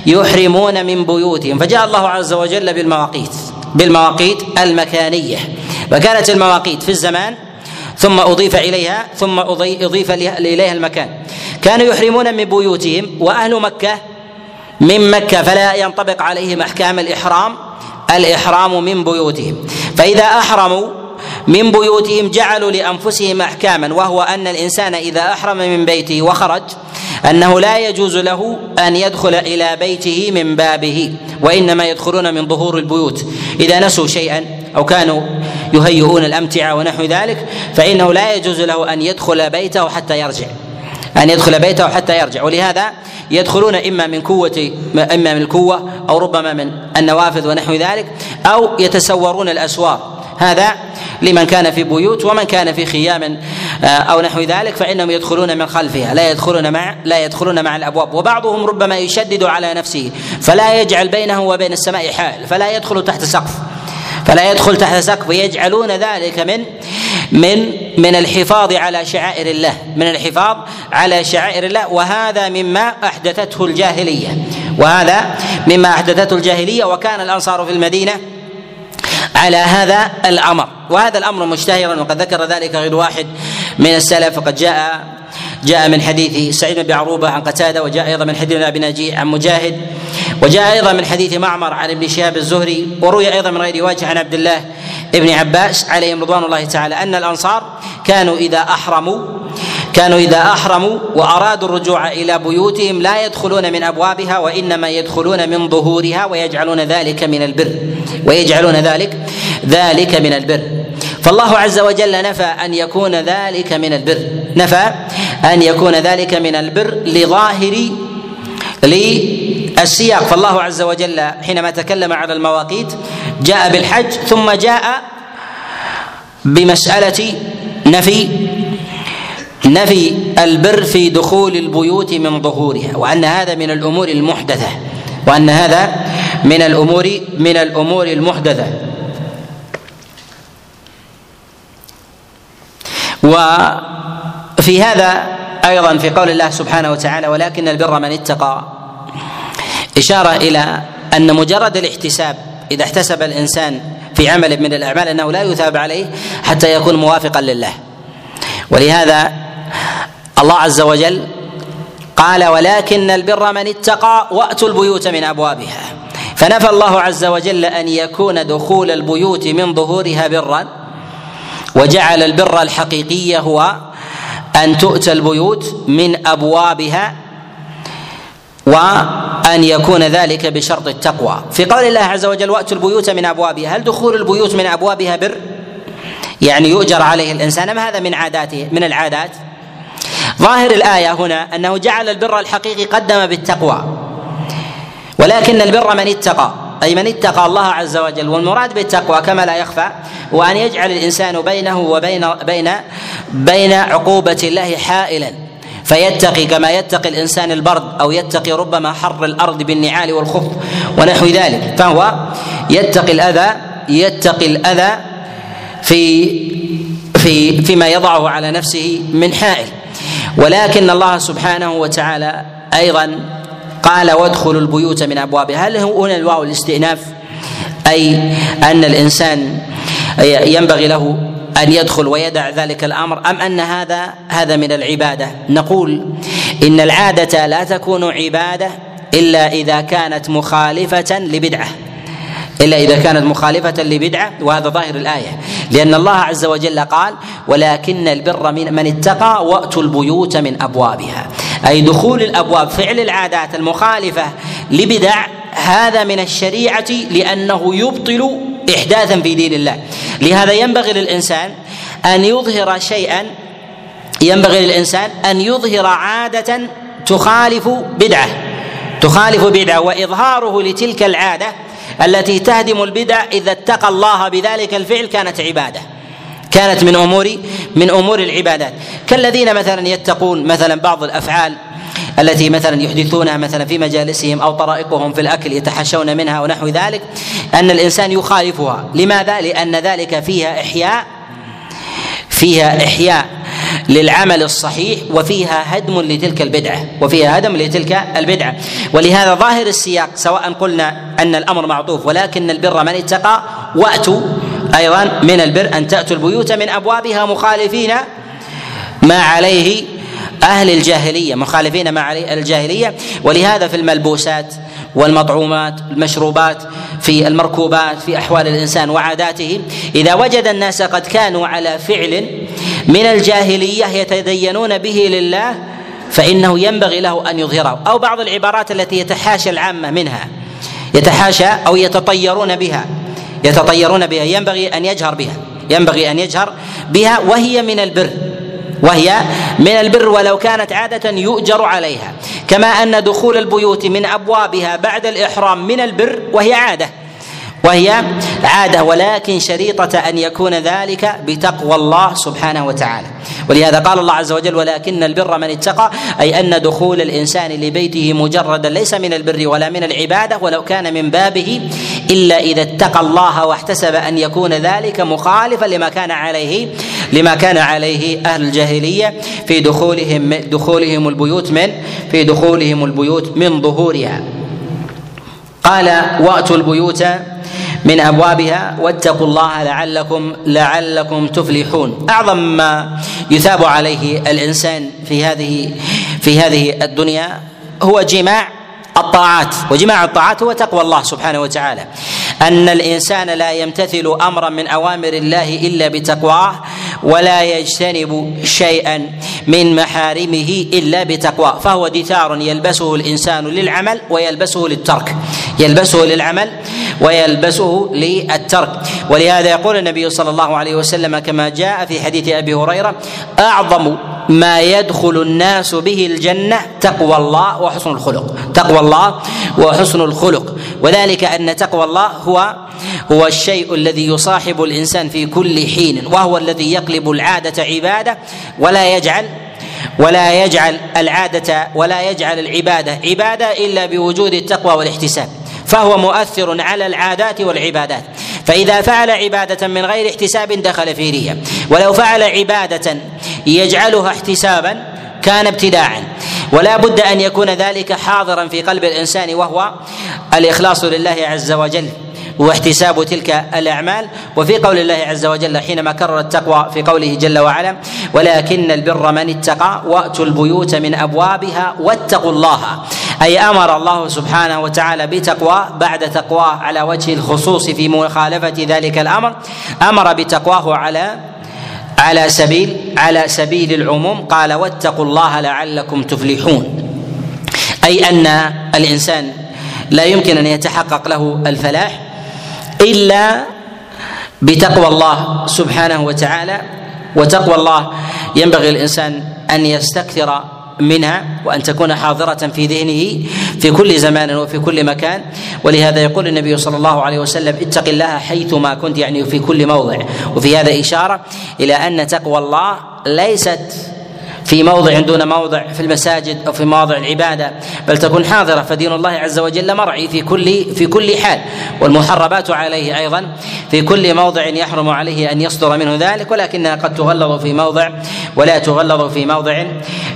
يحرمون من بيوتهم. فجاء الله عز وجل بالمواقيت بالمواقيت المكانية. وكانت المواقيت في الزمان ثم أضيف إليها ثم أضيف إليها المكان. كانوا يحرمون من بيوتهم وأهل مكة من مكة فلا ينطبق عليهم أحكام الإحرام الإحرام من بيوتهم. فإذا أحرموا من بيوتهم جعلوا لأنفسهم أحكاما وهو أن الإنسان إذا أحرم من بيته وخرج أنه لا يجوز له أن يدخل إلى بيته من بابه وإنما يدخلون من ظهور البيوت. إذا نسوا شيئا أو كانوا يهيئون الأمتعة ونحو ذلك فإنه لا يجوز له أن يدخل بيته حتى يرجع. أن يدخل بيته حتى يرجع. ولهذا يدخلون إما من قوة إما من القوة أو ربما من النوافذ ونحو ذلك أو يتسورون الاسوار هذا لمن كان في بيوت ومن كان في خيام آه، أو نحو ذلك فإنهم يدخلون من خلفها لا يدخلون مع لا يدخلون مع الأبواب. وبعضهم ربما يشدد على نفسه فلا يجعل بينه وبين السماء حال فلا يدخل تحت سقف فلا يدخل تحت سقف. يجعلون ذلك من من من الحفاظ على شعائر الله من الحفاظ على شعائر الله. وهذا مما أحدثته الجاهلية وهذا مما أحدثته الجاهلية. وكان الأنصار في المدينة على هذا الأمر. وهذا الأمر مشتهرا وقد ذكر ذلك غير واحد من السلف وقد جاء جاء من حديث سعيد بن عروبة عن قتادة وجاء أيضا من حديث أبي نجيح عن مجاهد وجاء أيضا من حديث معمر عن ابن شهاب الزهري وروي أيضا من غير وجه عن عبد الله ابن عباس عليهم رضوان الله تعالى أن الأنصار كانوا إذا أحرموا كانوا إذا أحرموا وأرادوا الرجوع إلى بيوتهم لا يدخلون من أبوابها وإنما يدخلون من ظهورها ويجعلون ذلك من البر ويجعلون ذلك ذلك من البر. فالله عز وجل نفى أن يكون ذلك من البر. نفى أن يكون ذلك من البر لظاهر للسياق. فالله عز وجل حينما تكلم على المواقيت جاء بالحج ثم جاء بمسألة نفي نفي البر في دخول البيوت من ظهورها وأن هذا من الأمور المحدثة وأن هذا من الأمور من الأمور المحدثة. وفي هذا أيضا في قول الله سبحانه وتعالى ولكن البر من اتقى إشارة إلى أن مجرد الاحتساب إذا احتسب الإنسان في عمل من الأعمال أنه لا يثاب عليه حتى يكون موافقا لله. ولهذا الله عز وجل قال ولكن البر من اتقى وأتوا البيوت من أبوابها. فنفى الله عز وجل أن يكون دخول البيوت من ظهورها برا وجعل البر الحقيقي هو أن تؤتى البيوت من أبوابها وأن يكون ذلك بشرط التقوى. في قول الله عز وجل وأتوا البيوت من أبوابها. هل دخول البيوت من أبوابها بر؟ يعني يؤجر عليه الإنسان أم هذا من عاداته من العادات؟ ظاهر الآية هنا أنه جعل البر الحقيقي قدم بالتقوى. ولكن البر من اتقى. أي من اتقى الله عز وجل. والمراد بالتقوى كما لا يخفى وأن يجعل الإنسان بينه وبين بين بين عقوبة الله حائلا. فيتقي كما يتقي الإنسان البرد أو يتقي ربما حر الأرض بالنعال والخف ونحو ذلك. فهو يتقي الاذى يتقي الأذى في في فيما يضعه على نفسه من حائل. ولكن الله سبحانه وتعالى أيضا قال وادخلوا البيوت من أبوابها. هل هنا الواو الاستئناف؟ أي أن الإنسان ينبغي له أن يدخل ويدع ذلك الأمر أم أن هذا هذا من العبادة؟ نقول إن العادة لا تكون عبادة إلا إذا كانت مخالفة لبدعة. إلا إذا كانت مخالفة لبدعة وهذا ظاهر الآية. لأن الله عز وجل قال ولكن البر من من اتقى وأتوا البيوت من أبوابها. أي دخول الأبواب فعل العادات المخالفة لبدع هذا من الشريعة لأنه يبطل احداثا في دين الله. لهذا ينبغي للإنسان أن يظهر شيئا ينبغي للإنسان أن يظهر عادة تخالف بدعة. تخالف بدعة وإظهاره لتلك العادة التي تهدم البدع إذا اتقى الله بذلك الفعل كانت عبادة. كانت من امور من أمور العبادات. كالذين مثلا يتقون مثلا بعض الأفعال التي مثلا يحدثونها مثلا في مجالسهم أو طرائقهم في الأكل يتحشون منها ونحو ذلك أن الإنسان يخالفها. لماذا؟ لأن ذلك فيها إحياء فيها إحياء للعمل الصحيح وفيها هدم لتلك البدعة وفيها هدم لتلك البدعة. ولهذا ظاهر السياق سواء قلنا أن الأمر معطوف ولكن البر من اتقى وأتوا أيضا من البر أن تأتوا البيوت من أبوابها مخالفين ما عليه أهل الجاهلية مخالفين ما عليه الجاهلية. ولهذا في الملبوسات والمطعومات المشروبات في المركوبات في أحوال الإنسان وعاداته إذا وجد الناس قد كانوا على فعل من الجاهلية يتدينون به لله فإنه ينبغي له أن يظهره. أو بعض العبارات التي يتحاشى العامة منها يتحاشى أو يتطيرون بها يتطيرون بها ينبغي أن يجهر بها ينبغي أن يجهر بها وهي من البر وهي من البر ولو كانت عادة يؤجر عليها. كما أن دخول البيوت من أبوابها بعد الإحرام من البر وهي عادة. وهي عادة ولكن شريطة أن يكون ذلك بتقوى الله سبحانه وتعالى. ولهذا قال الله عز وجل ولكن البر من اتقى أي أن دخول الإنسان لبيته مجردا ليس من البر ولا من العبادة ولو كان من بابه إلا إذا اتقى الله واحتسب أن يكون ذلك مخالفا لما كان عليه لما كان عليه أهل الجاهلية في دخولهم دخولهم البيوت من في دخولهم البيوت من ظهورها. قال وأتوا البيوت من أبوابها واتقوا الله لعلكم لعلكم تفلحون. أعظم ما يثاب عليه الإنسان في هذه في هذه الدنيا هو جماع الطاعات. وجماع الطاعات هو تقوى الله سبحانه وتعالى. أن الإنسان لا يمتثل أمرا من أوامر الله إلا بتقواه ولا يجتنب شيئا من محارمه إلا بتقواه. فهو دثار يلبسه الإنسان للعمل ويلبسه للترك. يلبسه للعمل ويلبسه للترك. ولهذا يقول النبي صلى الله عليه وسلم كما جاء في حديث أبي هريرة أعظم ما يدخل الناس به الجنة تقوى الله وحسن الخلق. تقوى الله وحسن الخلق. وذلك أن تقوى الله هو هو الشيء الذي يصاحب الإنسان في كل حين وهو الذي يقلب العادة عبادة ولا يجعل ولا يجعل العادة ولا يجعل العبادة عبادة إلا بوجود التقوى والاحتساب. فهو مؤثر على العادات والعبادات. فإذا فعل عبادة من غير احتساب دخل في رية. ولو فعل عبادة يجعلها احتسابا كان ابتداعا. ولا بد أن يكون ذلك حاضرا في قلب الإنسان وهو الإخلاص لله عز وجل. واحتساب تلك الأعمال. وفي قول الله عز وجل حينما كرر التقوى في قوله جل وعلا ولكن البر من اتقى وأتوا البيوت من أبوابها واتقوا الله أي أمر الله سبحانه وتعالى بتقوى بعد تقواه على وجه الخصوص في مخالفة ذلك الأمر أمر بتقواه على على سبيل على سبيل العموم. قال واتقوا الله لعلكم تفلحون أي أن الإنسان لا يمكن أن يتحقق له الفلاح إلا بتقوى الله سبحانه وتعالى وتقوى الله ينبغي الإنسان أن يستكثر منها وأن تكون حاضرة في ذهنه في كل زمان وفي كل مكان. ولهذا يقول النبي صلى الله عليه وسلم اتق الله حيثما كنت يعني في كل موضع. وفي هذا إشارة إلى أن تقوى الله ليست في موضع دون موضع في المساجد أو في مواضع العبادة بل تكون حاضرة فدين الله عز وجل مرعي في كل في كل حال والمحرمات عليه أيضا في كل موضع يحرم عليه أن يصدر منه ذلك ولكنها قد تغلظ في موضع ولا تغلظ في موضع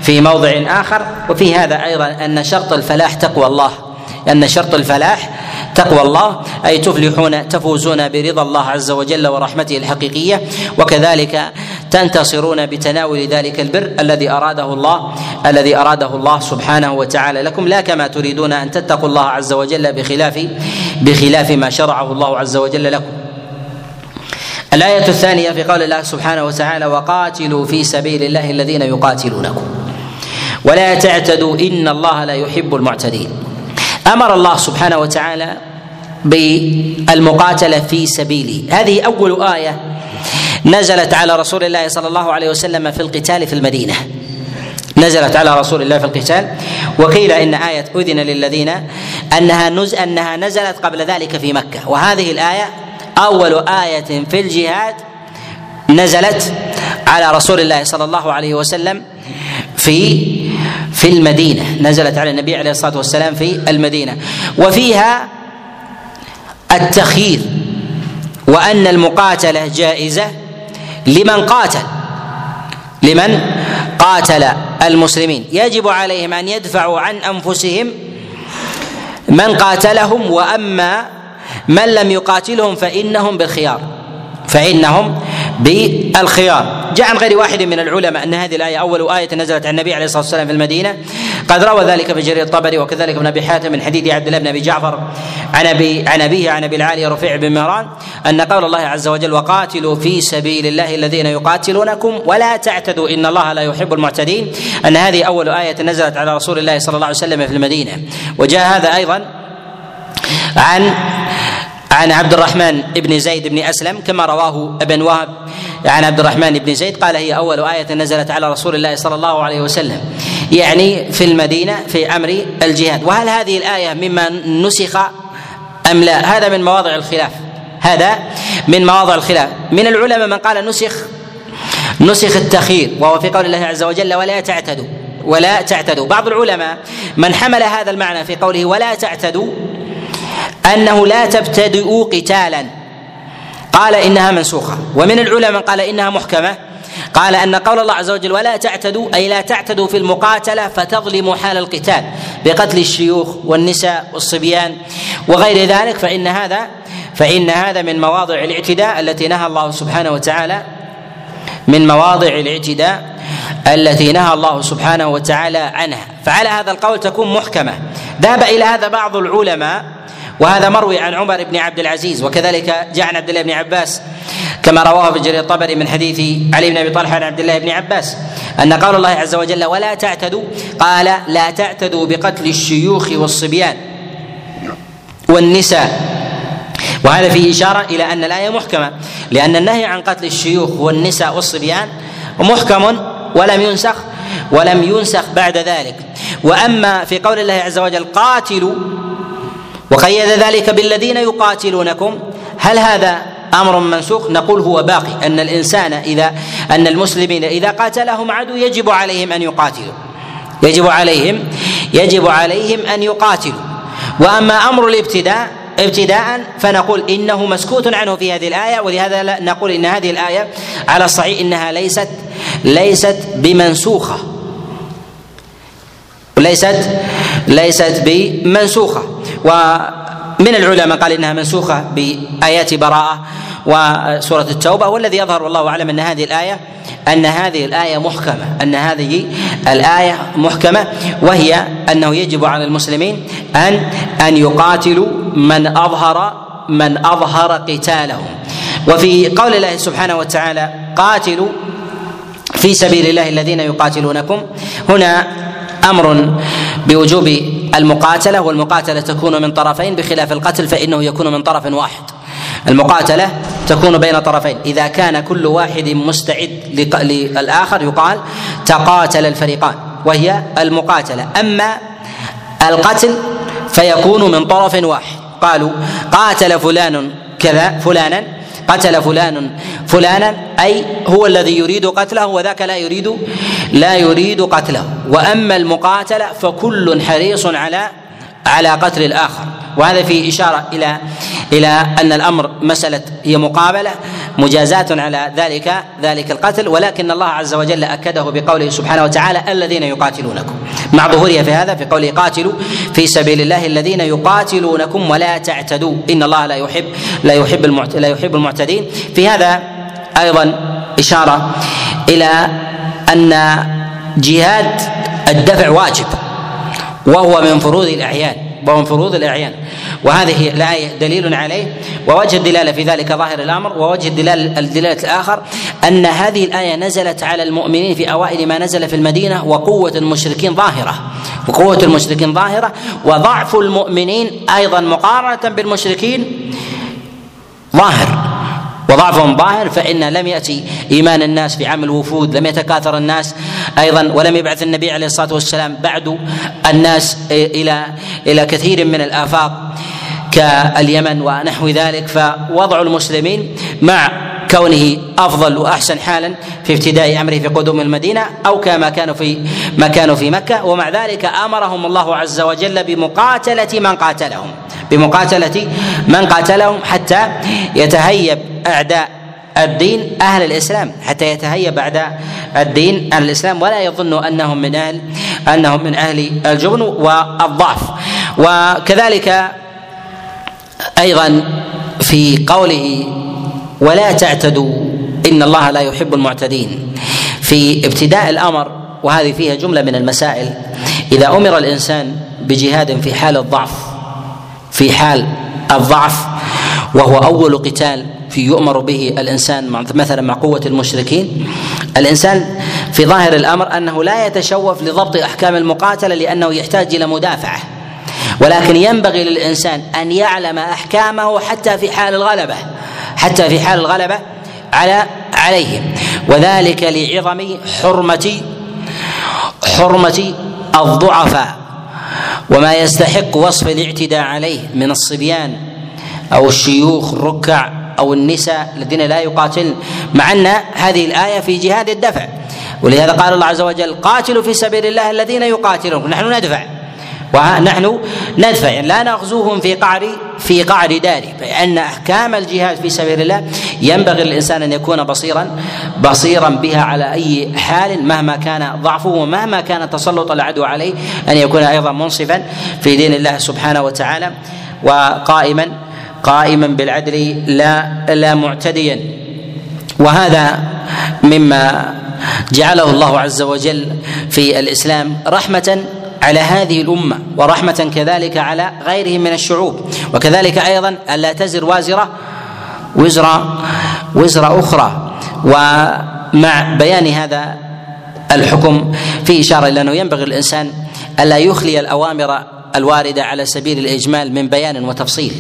في موضع آخر وفي هذا أيضا أن شرط الفلاح تقوى الله أن شرط الفلاح تقوى الله أي تفلحون تفوزون برضا الله عز وجل ورحمته الحقيقية. وكذلك تنتصرون بتناول ذلك البر الذي أراده الله الذي أراده الله سبحانه وتعالى. لكم لا كما تريدون أن تتقوا الله عز وجل بخلاف بخلاف ما شرعه الله عز وجل لكم. الآية الثانية في قول الله سبحانه وتعالى وقاتلوا في سبيل الله الذين يقاتلونكم. ولا تعتدوا إن الله لا يحب المعتدين. أمر الله سبحانه وتعالى بالمقاتلة في سبيله. هذه أول آية نزلت على رسول الله صلى الله عليه وسلم في القتال في المدينة. نزلت على رسول الله في القتال. وقيل إن آية أذن للذين أنها نز أنها نزلت قبل ذلك في مكة. وهذه الآية أول آية في الجهاد نزلت على رسول الله صلى الله عليه وسلم في في المدينة. نزلت على النبي عليه الصلاة والسلام في المدينة. وفيها التخيير وأن المقاتلة جائزة لمن قاتل لمن قاتل المسلمين. يجب عليهم أن يدفعوا عن أنفسهم من قاتلهم وأما من لم يقاتلهم فإنهم بالخيار فإنهم بالخيار. جاء عن غير واحد من العلماء أن هذه الآية أول آية نزلت عن النبي عليه الصلاة والسلام في المدينة. قد روى ذلك في جرير الطبري وكذلك ابن أبي حاتم من حديث عبد الله بن أبي جعفر عن أبي عن أبيه عن أبي العالي رفيع بن مهران أن قول الله عز وجل وقاتلوا في سبيل الله الذين يقاتلونكم ولا تعتدوا إن الله لا يحب المعتدين. أن هذه أول آية نزلت على رسول الله صلى الله عليه وسلم في المدينة. وجاء هذا أيضا عن عن عبد الرحمن بن زيد بن أسلم كما رواه أبن وهب عن عبد الرحمن بن زيد قال هي أول آية نزلت على رسول الله صلى الله عليه وسلم يعني في المدينة في أمر الجهاد. وهل هذه الآية مما نسخ أم لا؟ هذا من مواضع الخلاف. هذا من مواضع الخلاف. من العلماء من قال نسخ نسخ التخيير وهو في قول الله عز وجل ولا تعتدوا. ولا تعتدوا. بعض العلماء من حمل هذا المعنى في قوله ولا تعتدوا أنه لا تبتدئوا قتالا. قال إنها منسوخة. ومن العلماء من قال إنها محكمة. قال أن قول الله عز وجل ولا تعتدوا أي لا تعتدوا في المقاتلة فتظلموا حال القتال بقتل الشيوخ والنساء والصبيان وغير ذلك فإن هذا فإن هذا من مواضع الاعتداء التي نهى الله سبحانه وتعالى من مواضع الاعتداء التي نهى الله سبحانه وتعالى عنها. فعلى هذا القول تكون محكمة. ذهب إلى هذا بعض العلماء وهذا مروي عن عمر بن عبد العزيز وكذلك جاء عن عبد الله بن عباس كما رواه في جرير الطبري من حديث علي بن أبي طلحة عن عبد الله بن عباس أن قول الله عز وجل ولا تعتدوا قال لا تعتدوا بقتل الشيوخ والصبيان والنساء وهذا فيه إشارة إلى أن الآية محكمة لأن النهي عن قتل الشيوخ والنساء والصبيان محكم ولم ينسخ ولم ينسخ بعد ذلك. وأما في قول الله عز وجل قاتلوا وقيد ذلك بالذين يقاتلونكم. هل هذا أمر منسوخ؟ نقول هو باقي. أن الإنسان إذا أن المسلمين إذا قاتلهم عدو يجب عليهم أن يقاتلوا. يجب عليهم يجب عليهم أن يقاتلوا. وأما أمر الابتداء ابتداء فنقول إنه مسكوت عنه في هذه الآية ولهذا نقول إن هذه الآية على الصحيح إنها ليست ليست بمنسوخة. ليست ليست بمنسوخة. ومن العلماء قال إنها منسوخة بآيات براءة وسورة التوبة والذي يظهر والله أعلم أن هذه الآية أن هذه الآية محكمة أن هذه الآية محكمة وهي أنه يجب على المسلمين أن أن يقاتلوا من أظهر من أظهر قتالهم. وفي قول الله سبحانه وتعالى قاتلوا في سبيل الله الذين يقاتلونكم. هنا أمر بوجوب المقاتلة والمقاتلة تكون من طرفين بخلاف القتل فإنه يكون من طرف واحد. المقاتلة تكون بين طرفين. إذا كان كل واحد مستعد للآخر يقال تقاتل الفريقان وهي المقاتلة. أما القتل فيكون من طرف واحد. قالوا قاتل فلان كذا فلانا قتل فلان. فلانا أي هو الذي يريد قتله وذاك لا يريد لا يريد قتله. وأما المقاتله فكل حريص على على قتل الآخر. وهذا فيه إشارة إلى إلى أن الأمر مسألة هي مقابلة مجازاة على ذلك ذلك القتل ولكن الله عز وجل أكده بقوله سبحانه وتعالى الذين يقاتلونكم. مع ظهورها في هذا في قوله قاتلوا في سبيل الله الذين يقاتلونكم ولا تعتدوا. إن الله لا يحب لا يحب لا يحب المعتدين. في هذا أيضا إشارة إلى أن جهاد الدفع واجب وهو من فروض الأعيان. وهو من فروض الأعيان. وهذه الآية دليل عليه. ووجه الدلالة في ذلك ظاهر الأمر ووجه الدلالة الدلالة الآخر أن هذه الآية نزلت على المؤمنين في أوائل ما نزل في المدينة وقوة المشركين ظاهرة. وقوة المشركين ظاهرة وضعف المؤمنين أيضا مقارنة بالمشركين ظاهر. وضعفهم ظاهر فإن لم يأتي إيمان الناس في عام الوفود لم يتكاثر الناس أيضا ولم يبعث النبي عليه الصلاة والسلام بعد الناس إلى إلى كثير من الآفاق كاليمن ونحو ذلك. فوضع المسلمين مع كونه أفضل وأحسن حالا في ابتداء أمره في قدوم المدينة أو كما كانوا في ما كانوا في مكة. ومع ذلك أمرهم الله عز وجل بمقاتلة من قاتلهم بمقاتلة من قاتلهم حتى يتهيب أعداء الدين أهل الإسلام حتى يتهيب أعداء الدين أهل الإسلام. ولا يظن أنهم من أهل أنهم من أهل الجبن والضعف. وكذلك أيضا في قوله ولا تعتدوا إن الله لا يحب المعتدين. في ابتداء الأمر وهذه فيها جملة من المسائل إذا أمر الإنسان بجهاد في حال الضعف في حال الضعف وهو أول قتال في يؤمر به الإنسان مثلا مع قوة المشركين الإنسان في ظاهر الأمر أنه لا يتشوف لضبط أحكام المقاتلة لأنه يحتاج إلى مدافعة. ولكن ينبغي للإنسان أن يعلم أحكامه حتى في حال الغلبة. حتى في حال الغلبة على عليهم. وذلك لعظم حرمة حرمة الضعفاء وما يستحق وصف الاعتداء عليه من الصبيان أو الشيوخ الركع أو النساء الذين لا يقاتلن مع أن هذه الآية في جهاد الدفع. ولهذا قال الله عز وجل قاتلوا في سبيل الله الذين يقاتلون. نحن ندفع. ونحن ندفع. يعني لا نغزوهم في قعر في قعر داره فإن أحكام الجهاد في سبيل الله ينبغي للإنسان أن يكون بصيرا بصيرا بها على أي حال مهما كان ضعفه ومهما كان تسلط العدو عليه أن يكون أيضا منصفا في دين الله سبحانه وتعالى وقائما قائما بالعدل لا لا معتديا. وهذا مما جعله الله عز وجل في الإسلام رحمة على هذه الأمة ورحمة كذلك على غيرهم من الشعوب. وكذلك أيضا الا تزر وازرة وزر وزر أخرى. ومع بيان هذا الحكم في إشارة إلى أنه ينبغي الانسان ألا يخلي الأوامر الواردة على سبيل الإجمال من بيان وتفصيل.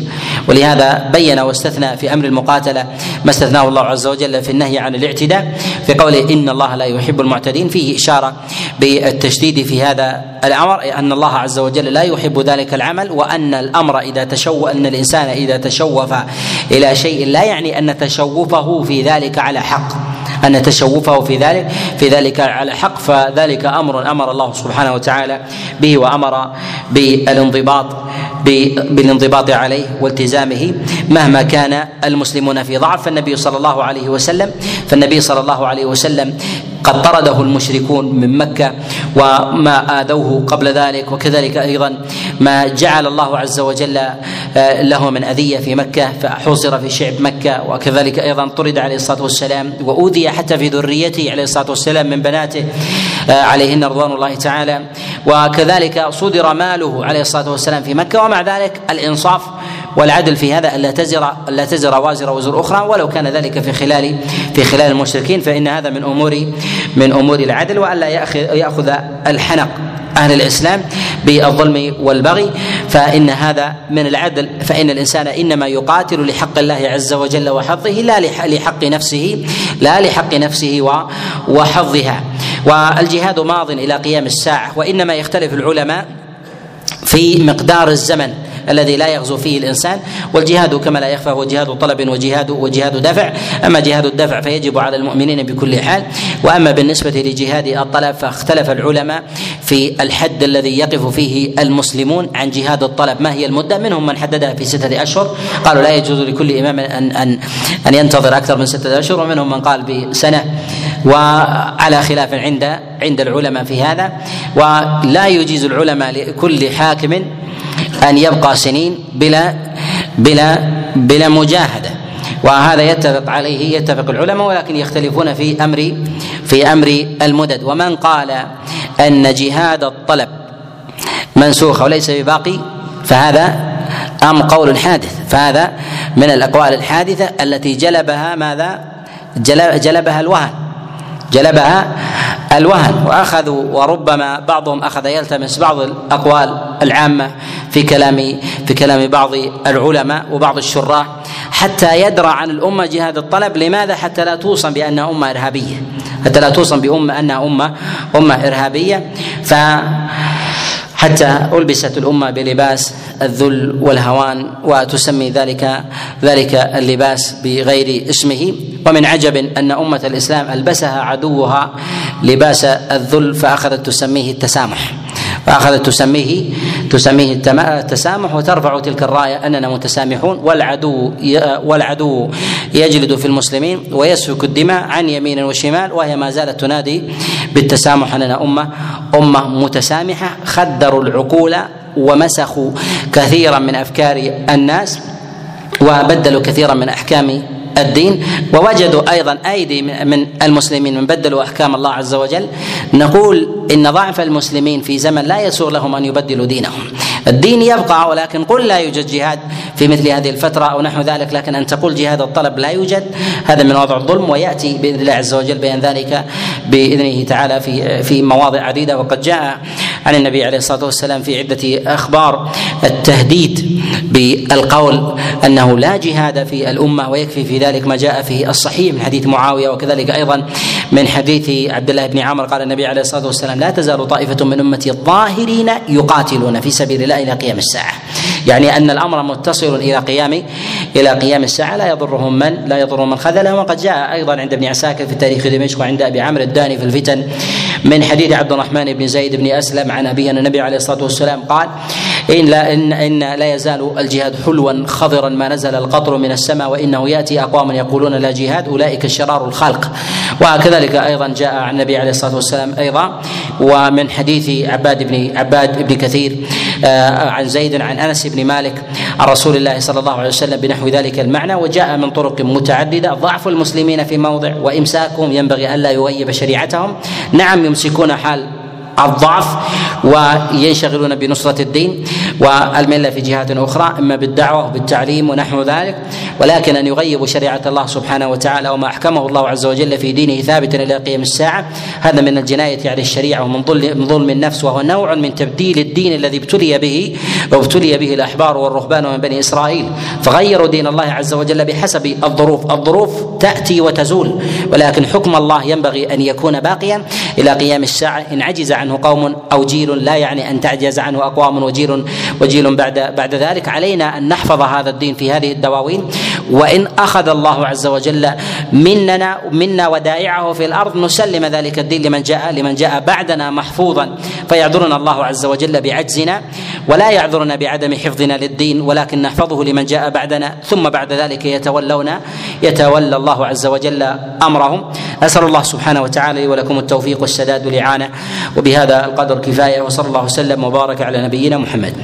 ولهذا بين واستثنى في أمر المقاتلة ما استثناه الله عز وجل في النهي عن الاعتداء في قوله إن الله لا يحب المعتدين. فيه إشارة بالتشديد في هذا الأمر أن الله عز وجل لا يحب ذلك العمل وأن الأمر إذا تشو أن الإنسان إذا تشوف إلى شيء لا يعني أن تشوفه في ذلك على حق. أن تشوفه في ذلك في ذلك على حق فذلك أمر أمر الله سبحانه وتعالى به وأمر بالانضباط بالانضباط عليه والتزامه مهما كان المسلمون في ضعف. فالنبي صلى الله عليه وسلم فالنبي صلى الله عليه وسلم قد طرده المشركون من مكة وما آذوه قبل ذلك. وكذلك أيضا ما جعل الله عز وجل آه، له من أذية في مكة فحوصر في شعب مكة. وكذلك أيضا طرد عليه الصلاة والسلام وأوذي حتى في ذريته عليه الصلاة والسلام من بناته آه، عليهن رضوان الله تعالى. وكذلك صدر ماله عليه الصلاة والسلام في مكة ومع ذلك الإنصاف والعدل في هذا الا تزر الا تزر وازره وزر أخرى ولو كان ذلك في خلال في خلال المشركين فإن هذا من أمور من أمور العدل والا يأخذ الحنق أهل الإسلام بالظلم والبغي فإن هذا من العدل فإن الإنسان إنما يقاتل لحق الله عز وجل وحظه لا لحق نفسه لا لحق نفسه وحظها. والجهاد ماض إلى قيام الساعة وإنما يختلف العلماء في مقدار الزمن الذي لا يغزو فيه الإنسان. والجهاد كما لا يخفى هو جهاد طلب وجهاد وجهاد دفع. أما جهاد الدفع فيجب على المؤمنين بكل حال. وأما بالنسبة لجهاد الطلب فاختلف العلماء في الحد الذي يقف فيه المسلمون عن جهاد الطلب. ما هي المدة؟ منهم من حددها في ستة أشهر. قالوا لا يجوز لكل إمام ان ان أن ينتظر أكثر من ستة أشهر ومنهم من قال بسنة. وعلى خلاف عند عند العلماء في هذا ولا يجيز العلماء لكل حاكم أن يبقى سنين بلا بلا بلا مجاهدة. وهذا يتفق عليه يتفق العلماء ولكن يختلفون في أمر في أمر المدد. ومن قال أن جهاد الطلب منسوخ وليس بباقي فهذا أم قول حادث فهذا من الأقوال الحادثة التي جلبها ماذا؟ جلبها الوهن. جلبها الوهن. وأخذوا وربما بعضهم أخذ يلتمس بعض الأقوال العامة في كلام في كلام بعض العلماء وبعض الشراح حتى يدرى عن الأمة جهاد الطلب. لماذا؟ حتى لا توصم بأنها أمة إرهابية. حتى لا توصم بأمة أنها أمة أمة إرهابية. ف حتى ألبست الأمة بلباس الذل والهوان وتسمي ذلك ذلك اللباس بغير اسمه. ومن عجب أن أمة الإسلام ألبسها عدوها لباس الذل فأخذت تسميه التسامح. فأخذت تسميه تسميه التسامح وترفع تلك الراية أننا متسامحون والعدو والعدو يجلد في المسلمين ويسفك الدماء عن يمين وشمال وهي ما زالت تنادي بالتسامح أننا أمة أمة متسامحة خدروا العقول ومسخوا كثيرا من أفكار الناس وبدلوا كثيرا من أحكام الدين ووجدوا أيضا أيدي من المسلمين من بدلوا أحكام الله عز وجل. نقول إن ضعف المسلمين في زمن لا يسوغ لهم أن يبدلوا دينهم. الدين يبقى ولكن قل لا يوجد جهاد في مثل هذه الفترة أو نحو ذلك لكن أن تقول جهاد الطلب لا يوجد هذا من وضع الظلم ويأتي بإذن الله عز وجل بيان ذلك بإذنه تعالى في في مواضع عديدة. وقد جاء عن النبي عليه الصلاة والسلام في عدة أخبار التهديد بالقول أنه لا جهاد في الأمة ويكفي في ذلك. ما جاء في الصحيح من حديث معاوية وكذلك أيضا من حديث عبد الله بن عمر. قال النبي عليه الصلاة والسلام لا تزال طائفة من أمتي الظاهرين يقاتلون في سبيل الله إلى قيام الساعة. يعني أن الأمر متصل إلى قيام إلى قيام الساعة. لا يضرهم من لا يضرهم من خذله وقد جاء أيضا عند ابن عساكر في تاريخ دمشق وعند أبي عمرو الداني في الفتن من حديث عبد الرحمن بن زيد بن أسلم عن ابيه ان النبي عليه الصلاة والسلام قال إن لا ان إن لا يزال الجهاد حلوا خضرا. ما نزل القطر من السماء وإنه يأتي. أقوام يقولون لا جهاد أولئك شرار الخلق. وكذلك أيضا جاء عن النبي عليه الصلاة والسلام أيضا ومن حديث عباد بن عباد بن كثير آه، عن زيد عن أنس بن مالك عن رسول الله صلى الله عليه وسلم بنحو ذلك المعنى. وجاء من طرق متعددة. ضعف المسلمين في موضع وإمساكهم ينبغي ألا يغيب شريعتهم. نعم يمسكون حال الضعف وينشغلون بنصرة الدين. والملة في جهات أخرى إما بالدعوة وبالتعليم ونحو ذلك. ولكن أن يغيبوا شريعة الله سبحانه وتعالى وما أحكمه الله عز وجل في دينه ثابتا إلى قيام الساعة. هذا من الجناية على الشريعة ومن ظلم النفس وهو نوع من تبديل الدين الذي ابتلي به وابتلي به الأحبار والرهبان من بني إسرائيل. فغيروا دين الله عز وجل بحسب الظروف. الظروف تأتي وتزول ولكن حكم الله ينبغي أن يكون باقيا. إلى قيام الساعة إن عجز عنه قوم أو جيل لا يعني أن تعجز عنه أقوام وجيل وجيل بعد بعد ذلك. علينا أن نحفظ هذا الدين في هذه الدواوين. وإن أخذ الله عز وجل مننا منا ودائعه في الأرض نسلم ذلك الدين لمن جاء لمن جاء بعدنا محفوظا. فيعذرنا الله عز وجل بعجزنا ولا يعذرنا بعدم حفظنا للدين ولكن نحفظه لمن جاء بعدنا. ثم بعد ذلك يتولون يتولى الله عز وجل أمرهم. أسأل الله سبحانه وتعالى لي ولكم التوفيق والسداد والإعانة. وبهذا القدر كفاية وصلى الله وسلم وبارك على نبينا محمد.